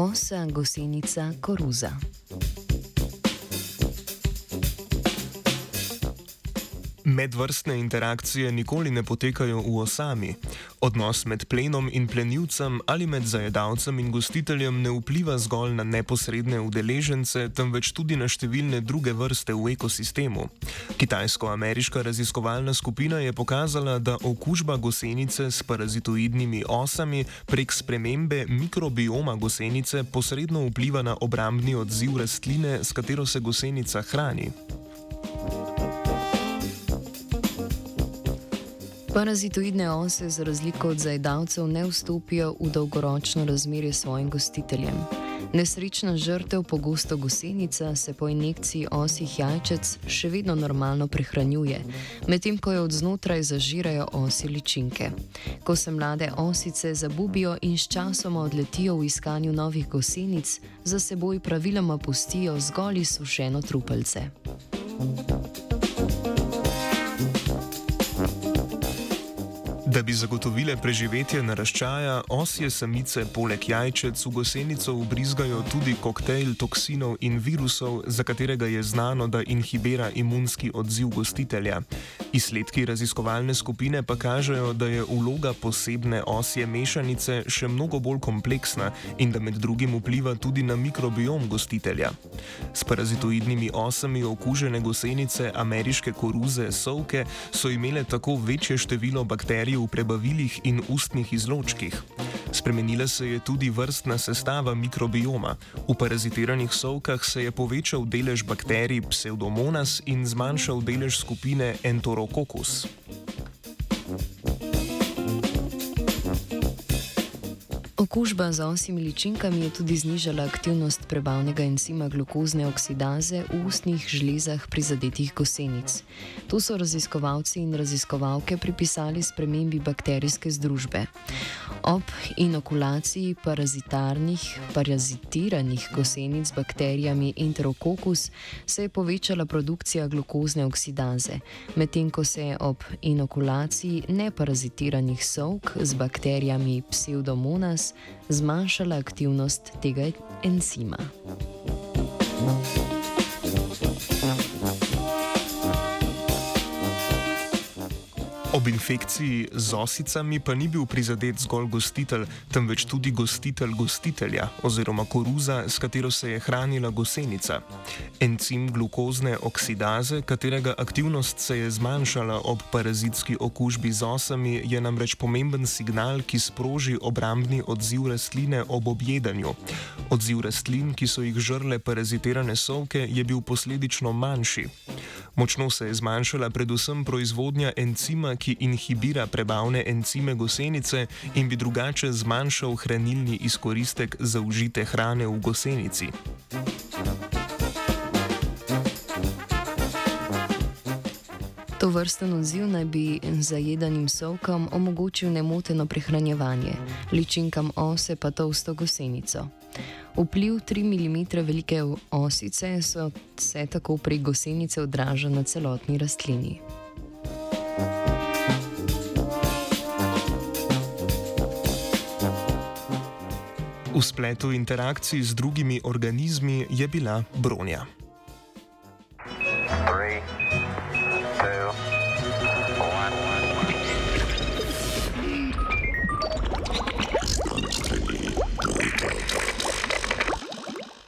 osa, gosenica, koruza. Medvrstne interakcije nikoli ne potekajo v osami. Odnos med plenom in plenilcem ali med zajedavcem in gostiteljem ne vpliva zgolj na neposredne udeležence, temveč tudi na številne druge vrste v ekosistemu. Kitajsko-ameriška raziskovalna skupina je pokazala, da okužba gosenice s parazitoidnimi osami prek spremembe mikrobioma gosenice posredno vpliva na obrambni odziv rastline, s katero se gosenica hrani. Parazitoidne ose, za razliko od zajedavcev, ne vstopijo v dolgoročno razmerje s svojim gostiteljem. Nesrečna žrtev, pogosto gosenica, se po injekciji osih jajčec še vedno normalno prehranjuje, medtem ko jo od znotraj zažirajo osi ličinke. Ko se mlade osice zabubijo in s časoma odletijo v iskanju novih gosenic, za seboj praviloma pustijo zgolj izsušeno trupelce. Thank you. Da bi zagotovile preživetje naraščaja, osje samice poleg jajčec v gosenico ubrizgajo tudi koktejl toksinov in virusov, za katerega je znano, da inhibira imunski odziv gostitelja. Izsledki raziskovalne skupine pa kažejo, da je vloga posebne osje mešanice še mnogo bolj kompleksna in da med drugim vpliva tudi na mikrobiom gostitelja. S parazitoidnimi osami okužene gosenice ameriške koruze sovke so imele tako večje število bakterij v prebavilih in ustnih izločkih. Spremenila se je tudi vrstna sestava mikrobioma. V parazitiranih sovkah se je povečal delež bakterij Pseudomonas in zmanjšal delež skupine Enterococcus. Okužba z osimi ličinkami je tudi znižala aktivnost prebavnega encima glukozne oksidaze v ustnih žlezah prizadetih gosenic. To so raziskovalci in raziskovalke pripisali spremembi bakterijske združbe. Ob inokulaciji parazitarnih, parazitiranih gosenic z bakterijami Enterococcus se je povečala produkcija glukozne oksidaze, medtem ko se je ob inokulaciji neparazitiranih sovk z bakterijami Pseudomonas zmanjšala aktivnost tega encima. Ob infekciji z osicami pa ni bil prizadet zgolj gostitelj, temveč tudi gostitelj gostitelja oziroma koruza, s katero se je hranila gosenica. Encim glukozne oksidaze, katerega aktivnost se je zmanjšala ob parazitski okužbi z osami, je namreč pomemben signal, ki sproži obrambni odziv rastline ob objedanju. Odziv rastlin, ki so jih žrle parazitirane sovke, je bil posledično manjši. Močno se je zmanjšala predvsem proizvodnja encima, ki inhibira prebavne encime gosenice in bi drugače zmanjšal hranilni izkoristek zaužite hrane v gosenici. To vrsten odziv naj bi zajedanim sovkam omogočil nemoteno prehranjevanje, ličinkam ose pa to vsto gosenico. Vpliv 3 mm velike osice se tako pri gosenici odraža na celotni rastlini. V spletu interakcij z drugimi organizmi je bila bronja.